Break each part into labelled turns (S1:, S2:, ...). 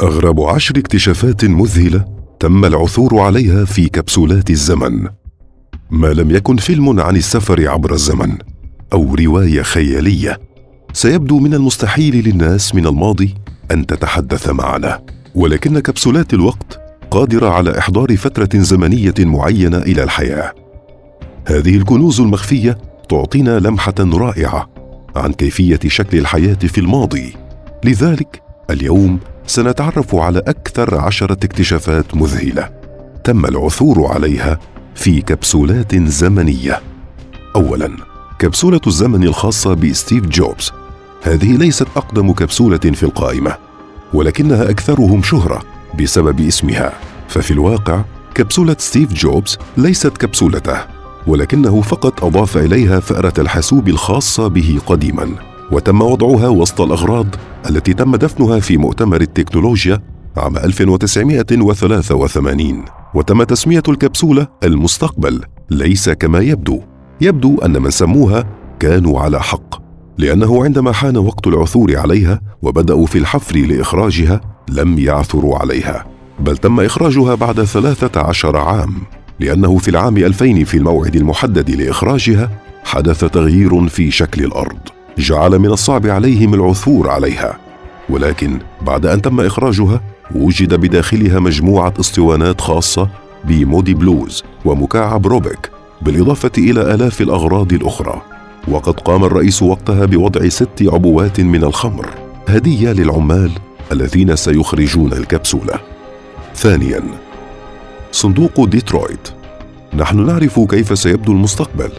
S1: أغرب عشر اكتشافات مذهلة تم العثور عليها في كبسولات الزمن. ما لم يكن فيلم عن السفر عبر الزمن أو رواية خيالية سيبدو من المستحيل للناس من الماضي أن تتحدث معنا. ولكن كبسولات الوقت قادرة على إحضار فترة زمنية معينة إلى الحياة. هذه الكنوز المخفية تعطينا لمحة رائعة عن كيفية شكل الحياة في الماضي. لذلك اليوم سنتعرف على أكثر عشرة اكتشافات مذهلة تم العثور عليها في كبسولات زمنية. اولا كبسولة الزمن الخاصة بستيف جوبز. هذه ليست أقدم كبسولة في القائمة ولكنها أكثرهم شهرة بسبب اسمها. ففي الواقع كبسولة ستيف جوبز ليست كبسولته ولكنه فقط أضاف إليها فأرة الحاسوب الخاصة به قديما. وتم وضعها وسط الأغراض التي تم دفنها في مؤتمر التكنولوجيا عام 1983 وتم تسمية الكبسولة المستقبل ليس كما يبدو. يبدو أن من سموها كانوا على حق لأنه عندما حان وقت العثور عليها وبدأوا في الحفر لإخراجها لم يعثروا عليها. بل تم إخراجها بعد ثلاثة عشر عام لأنه في العام 2000 في الموعد المحدد لإخراجها حدث تغيير في شكل الأرض. جعل من الصعب عليهم العثور عليها. ولكن بعد أن تم إخراجها وجد بداخلها مجموعة اسطوانات خاصة بمودي بلوز ومكعب روبيك بالإضافة إلى آلاف الأغراض الأخرى. وقد قام الرئيس وقتها بوضع ست عبوات من الخمر هدية للعمال الذين سيخرجون الكبسولة. ثانيا صندوق ديترويت. نحن نعرف كيف سيبدو المستقبل.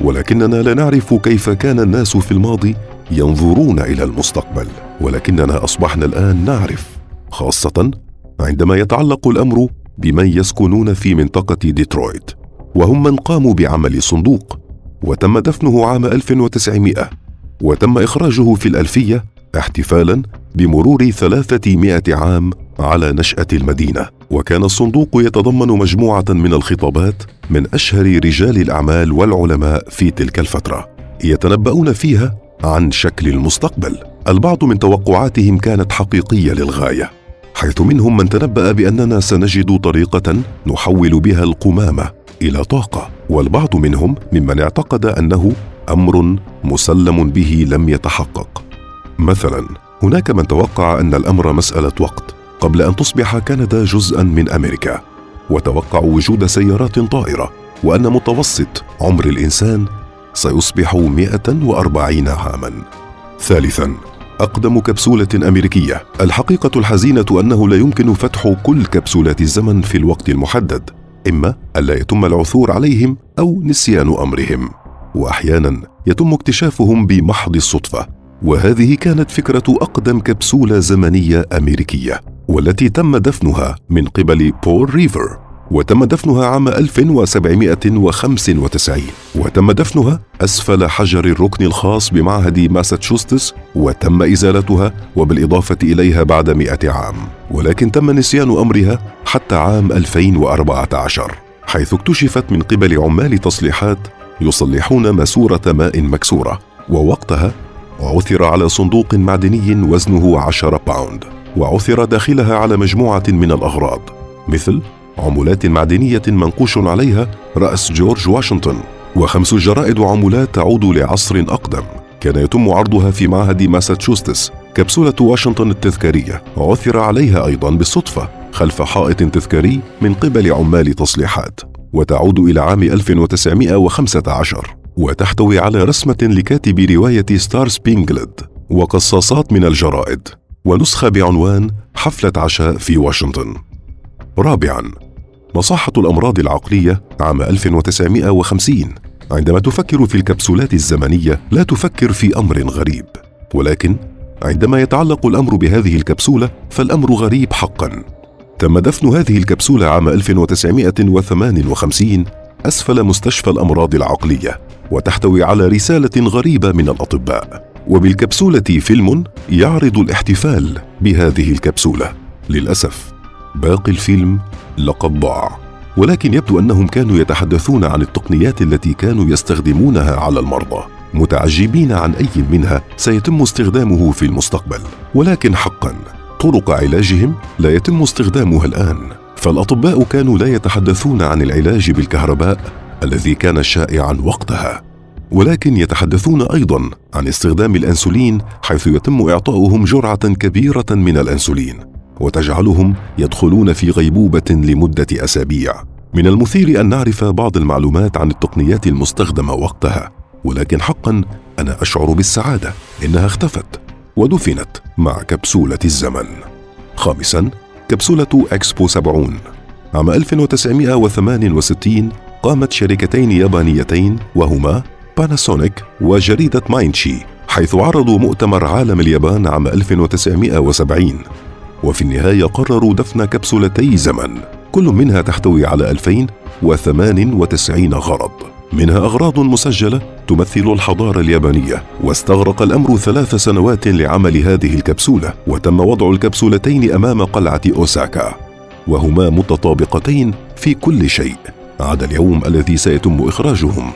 S1: ولكننا لا نعرف كيف كان الناس في الماضي ينظرون إلى المستقبل ولكننا أصبحنا الآن نعرف خاصة عندما يتعلق الأمر بمن يسكنون في منطقة ديترويت وهم من قاموا بعمل صندوق وتم دفنه عام 1900 وتم إخراجه في الألفية احتفالا بمرور 300 عام على نشأة المدينة وكان الصندوق يتضمن مجموعة من الخطابات من أشهر رجال الأعمال والعلماء في تلك الفترة يتنبؤون فيها عن شكل المستقبل. البعض من توقعاتهم كانت حقيقية للغاية حيث منهم من تنبأ بأننا سنجد طريقة نحول بها القمامة إلى طاقة والبعض منهم ممن اعتقد أنه أمر مسلم به لم يتحقق. مثلا هناك من توقع أن الأمر مسألة وقت. قبل أن تصبح كندا جزءا من أمريكا. وتوقع وجود سيارات طائرة وأن متوسط عمر الإنسان سيصبح 140 عاما. ثالثا أقدم كبسولة أمريكية. الحقيقة الحزينة أنه لا يمكن فتح كل كبسولات الزمن في الوقت المحدد إما الا يتم العثور عليهم أو نسيان أمرهم. واحيانا يتم اكتشافهم بمحض الصدفة. وهذه كانت فكرة أقدم كبسولة زمنية أمريكية. والتي تم دفنها من قبل بول ريفر وتم دفنها عام 1795 وتم دفنها أسفل حجر الركن الخاص بمعهد ماساتشوستس وتم إزالتها وبالإضافة إليها بعد مئة عام. ولكن تم نسيان أمرها حتى عام 2014 حيث اكتشفت من قبل عمال تصليحات يصلحون ماسورة ماء مكسورة. ووقتها عثر على صندوق معدني وزنه 10 باوند وعثر داخلها على مجموعة من الأغراض مثل عملات معدنية منقوش عليها رأس جورج واشنطن وخمس جرائد عملات تعود لعصر أقدم. كان يتم عرضها في معهد ماساتشوستس كبسولة واشنطن التذكارية. عثر عليها أيضا بالصدفة خلف حائط تذكاري من قبل عمال تصليحات وتعود إلى عام 1915 وتحتوي على رسمة لكاتب رواية Star Spangled وقصاصات من الجرائد. ونسخة بعنوان حفلة عشاء في واشنطن. رابعا مصحة الأمراض العقلية عام 1950 عندما تفكر في الكبسولات الزمنية لا تفكر في أمر غريب. ولكن عندما يتعلق الأمر بهذه الكبسولة فالأمر غريب حقا. تم دفن هذه الكبسولة عام 1958 أسفل مستشفى الأمراض العقلية وتحتوي على رسالة غريبة من الأطباء. وبالكبسولة فيلم يعرض الاحتفال بهذه الكبسولة. للأسف باقي الفيلم لقد ضاع. ولكن يبدو أنهم كانوا يتحدثون عن التقنيات التي كانوا يستخدمونها على المرضى متعجبين عن أي منها سيتم استخدامه في المستقبل. ولكن حقا طرق علاجهم لا يتم استخدامها الآن. فالأطباء كانوا لا يتحدثون عن العلاج بالكهرباء الذي كان شائعا وقتها. ولكن يتحدثون أيضا عن استخدام الأنسولين حيث يتم إعطاؤهم جرعة كبيرة من الأنسولين وتجعلهم يدخلون في غيبوبة لمدة أسابيع. من المثير أن نعرف بعض المعلومات عن التقنيات المستخدمة وقتها ولكن حقا أنا أشعر بالسعادة إنها اختفت ودفنت مع كبسولة الزمن. خامسا كبسولة إكسبو 70 عام 1968 قامت شركتين يابانيتين وهما باناسونيك وجريدة ماينشي حيث عرضوا مؤتمر عالم اليابان عام 1970 وفي النهاية قرروا دفن كبسولتي زمن كل منها تحتوي على 2098 غرض منها أغراض مسجلة تمثل الحضارة اليابانية واستغرق الأمر ثلاث سنوات لعمل هذه الكبسولة وتم وضع الكبسولتين أمام قلعة أوساكا وهما متطابقتين في كل شيء عدا اليوم الذي سيتم إخراجهم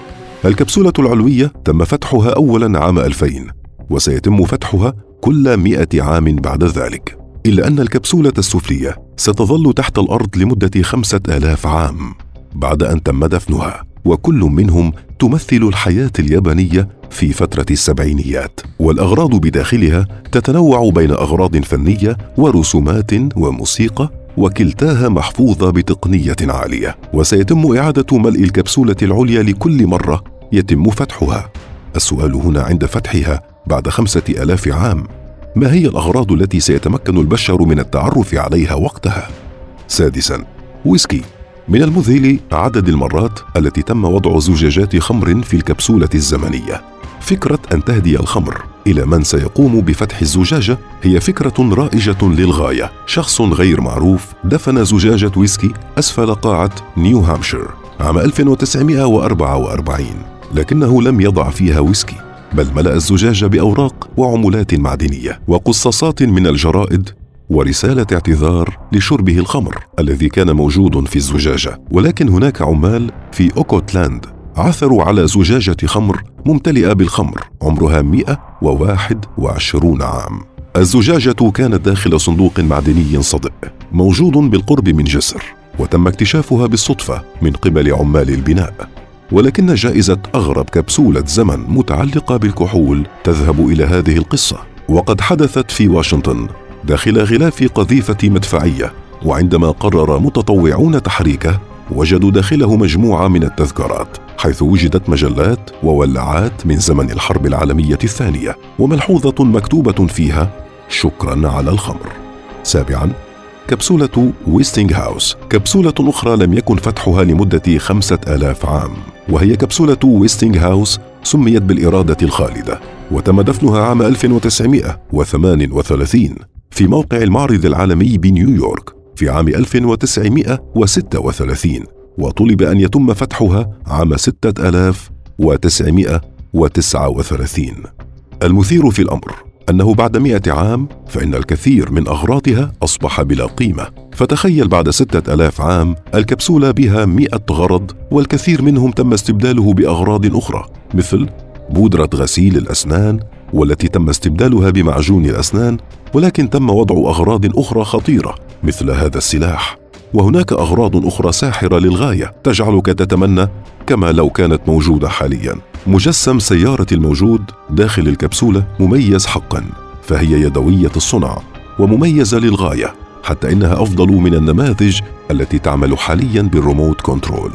S1: الكبسولة العلوية تم فتحها أولا عام 2000 وسيتم فتحها كل مئة عام بعد ذلك. إلا أن الكبسولة السفلية ستظل تحت الأرض لمدة خمسة آلاف عام بعد أن تم دفنها وكل منهم تمثل الحياة اليابانية في فترة السبعينيات. والأغراض بداخلها تتنوع بين أغراض فنية ورسومات وموسيقى وكلتاها محفوظة بتقنية عالية. وسيتم إعادة ملء الكبسولة العليا لكل مرة يتم فتحها. السؤال هنا عند فتحها بعد خمسة ألاف عام. ما هي الأغراض التي سيتمكن البشر من التعرف عليها وقتها؟ سادسا ويسكي. من المذهل عدد المرات التي تم وضع زجاجات خمر في الكبسولة الزمنية. فكرة أن تهدي الخمر إلى من سيقوم بفتح الزجاجة هي فكرة رائجة للغاية. شخص غير معروف دفن زجاجة ويسكي أسفل قاعة نيو هامشير عام 1944 لكنه لم يضع فيها ويسكي بل ملأ الزجاجة بأوراق وعملات معدنية وقصاصات من الجرائد ورسالة اعتذار لشربه الخمر الذي كان موجود في الزجاجة. ولكن هناك عمال في أوكوتلاند عثروا على زجاجة خمر ممتلئة بالخمر عمرها 121 عام. الزجاجة كانت داخل صندوق معدني صدئ موجود بالقرب من جسر وتم اكتشافها بالصدفة من قبل عمال البناء. ولكن جائزة أغرب كبسولة زمن متعلقة بالكحول تذهب إلى هذه القصة. وقد حدثت في واشنطن داخل غلاف قذيفة مدفعية وعندما قرر متطوعون تحريكه وجدوا داخله مجموعة من التذكارات حيث وجدت مجلات وولاعات من زمن الحرب العالمية الثانية وملحوظة مكتوبة فيها شكرا على الخمر. سابعا كبسولة ويستينغ هاوس كبسولة أخرى لم يكن فتحها لمدة خمسة آلاف عام وهي كبسولة ويستينغ هاوس سميت بالإرادة الخالدة وتم دفنها عام 1938 في موقع المعرض العالمي بنيويورك في عام 1936 وطلب أن يتم فتحها عام 6939 المثير في الأمر أنه بعد مئة عام فإن الكثير من أغراضها أصبح بلا قيمة. فتخيل بعد ستة ألاف عام الكبسولة بها مئة غرض والكثير منهم تم استبداله بأغراض أخرى مثل بودرة غسيل الأسنان والتي تم استبدالها بمعجون الأسنان ولكن تم وضع أغراض أخرى خطيرة مثل هذا السلاح. وهناك أغراض أخرى ساحرة للغاية تجعلك تتمنى كما لو كانت موجودة حاليا. مجسم سيارة الموجود داخل الكبسولة مميز حقا فهي يدوية الصنع ومميزة للغاية حتى إنها أفضل من النماذج التي تعمل حاليا بالريموت كنترول.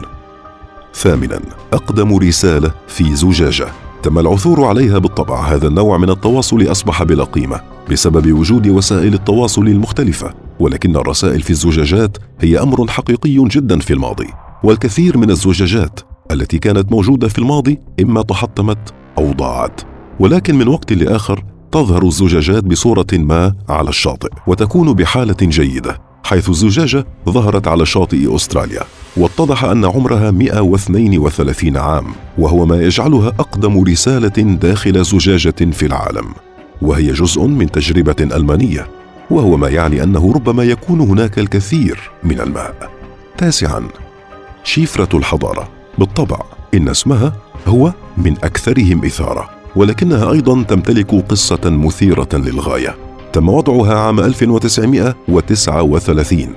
S1: ثامنا أقدم رسالة في زجاجة. تم العثور عليها بالطبع هذا النوع من التواصل أصبح بلا قيمة بسبب وجود وسائل التواصل المختلفة ولكن الرسائل في الزجاجات هي أمر حقيقي جدا في الماضي والكثير من الزجاجات التي كانت موجودة في الماضي إما تحطمت أو ضاعت ولكن من وقت لآخر تظهر الزجاجات بصورة ما على الشاطئ وتكون بحالة جيدة حيث الزجاجة ظهرت على شاطئ أستراليا واتضح أن عمرها 132 عام وهو ما يجعلها أقدم رسالة داخل زجاجة في العالم وهي جزء من تجربة ألمانية وهو ما يعني أنه ربما يكون هناك الكثير من الماء. تاسعا شفرة الحضارة بالطبع إن اسمها هو من أكثرهم إثارة ولكنها أيضا تمتلك قصة مثيرة للغاية. تم وضعها عام 1939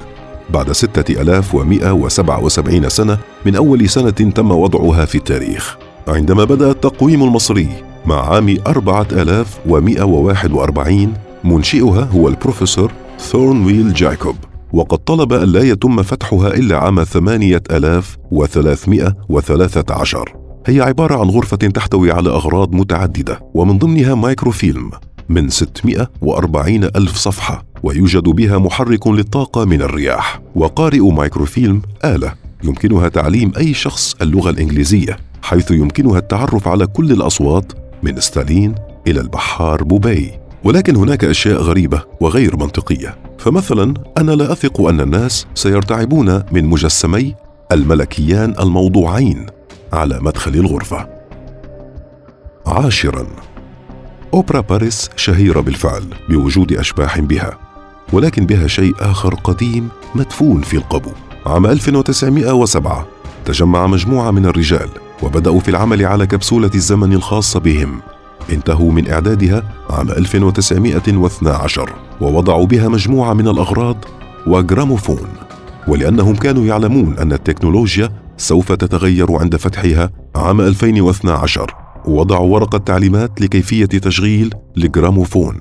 S1: بعد 6177 سنة من أول سنة تم وضعها في التاريخ. عندما بدأ التقويم المصري مع عام 4141 منشئها هو البروفيسور ثورنويل جاكوب وقد طلب أن لا يتم فتحها إلا عام 8313 هي عبارة عن غرفة تحتوي على أغراض متعددة ومن ضمنها مايكروفيلم من 640 ألف صفحة ويوجد بها محرك للطاقة من الرياح. وقارئ مايكروفيلم آلة يمكنها تعليم أي شخص اللغة الإنجليزية حيث يمكنها التعرف على كل الأصوات من ستالين إلى البحار بوبي ولكن هناك أشياء غريبة وغير منطقية. فمثلا أنا لا أثق أن الناس سيرتعبون من مجسمي الملكيان الموضوعين على مدخل الغرفة. عاشرا. أوبرا باريس شهيرة بالفعل بوجود أشباح بها ولكن بها شيء آخر قديم مدفون في القبو. عام 1907 تجمع مجموعة من الرجال وبدأوا في العمل على كبسولة الزمن الخاصة بهم. انتهوا من إعدادها عام 1912 ووضعوا بها مجموعة من الأغراض وجراموفون ولأنهم كانوا يعلمون أن التكنولوجيا سوف تتغير عند فتحها عام 2012 وضعوا ورقة تعليمات لكيفية تشغيل الجراموفون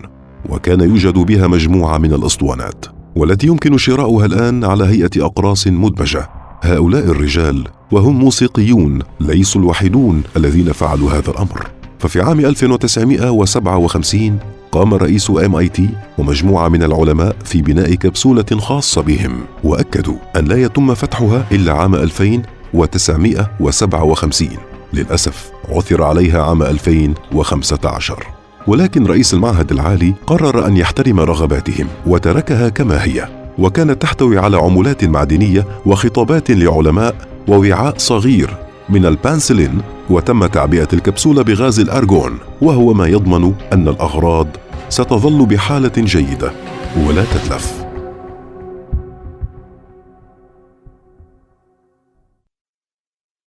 S1: وكان يوجد بها مجموعة من الأسطوانات والتي يمكن شراؤها الآن على هيئة أقراص مدمجة. هؤلاء الرجال وهم موسيقيون ليسوا الوحيدون الذين فعلوا هذا الأمر. ففي عام 1957 قام رئيس ام اي تي ومجموعة من العلماء في بناء كبسولة خاصة بهم وأكدوا أن لا يتم فتحها إلا عام 2957 للأسف عثر عليها عام 2015 ولكن رئيس المعهد العالي قرر أن يحترم رغباتهم وتركها كما هي وكانت تحتوي على عملات معدنية وخطابات لعلماء ووعاء صغير من البانسلين وتم تعبئة الكبسولة بغاز الأرغون وهو ما يضمن أن الأغراض ستظل بحالة جيدة ولا تتلف.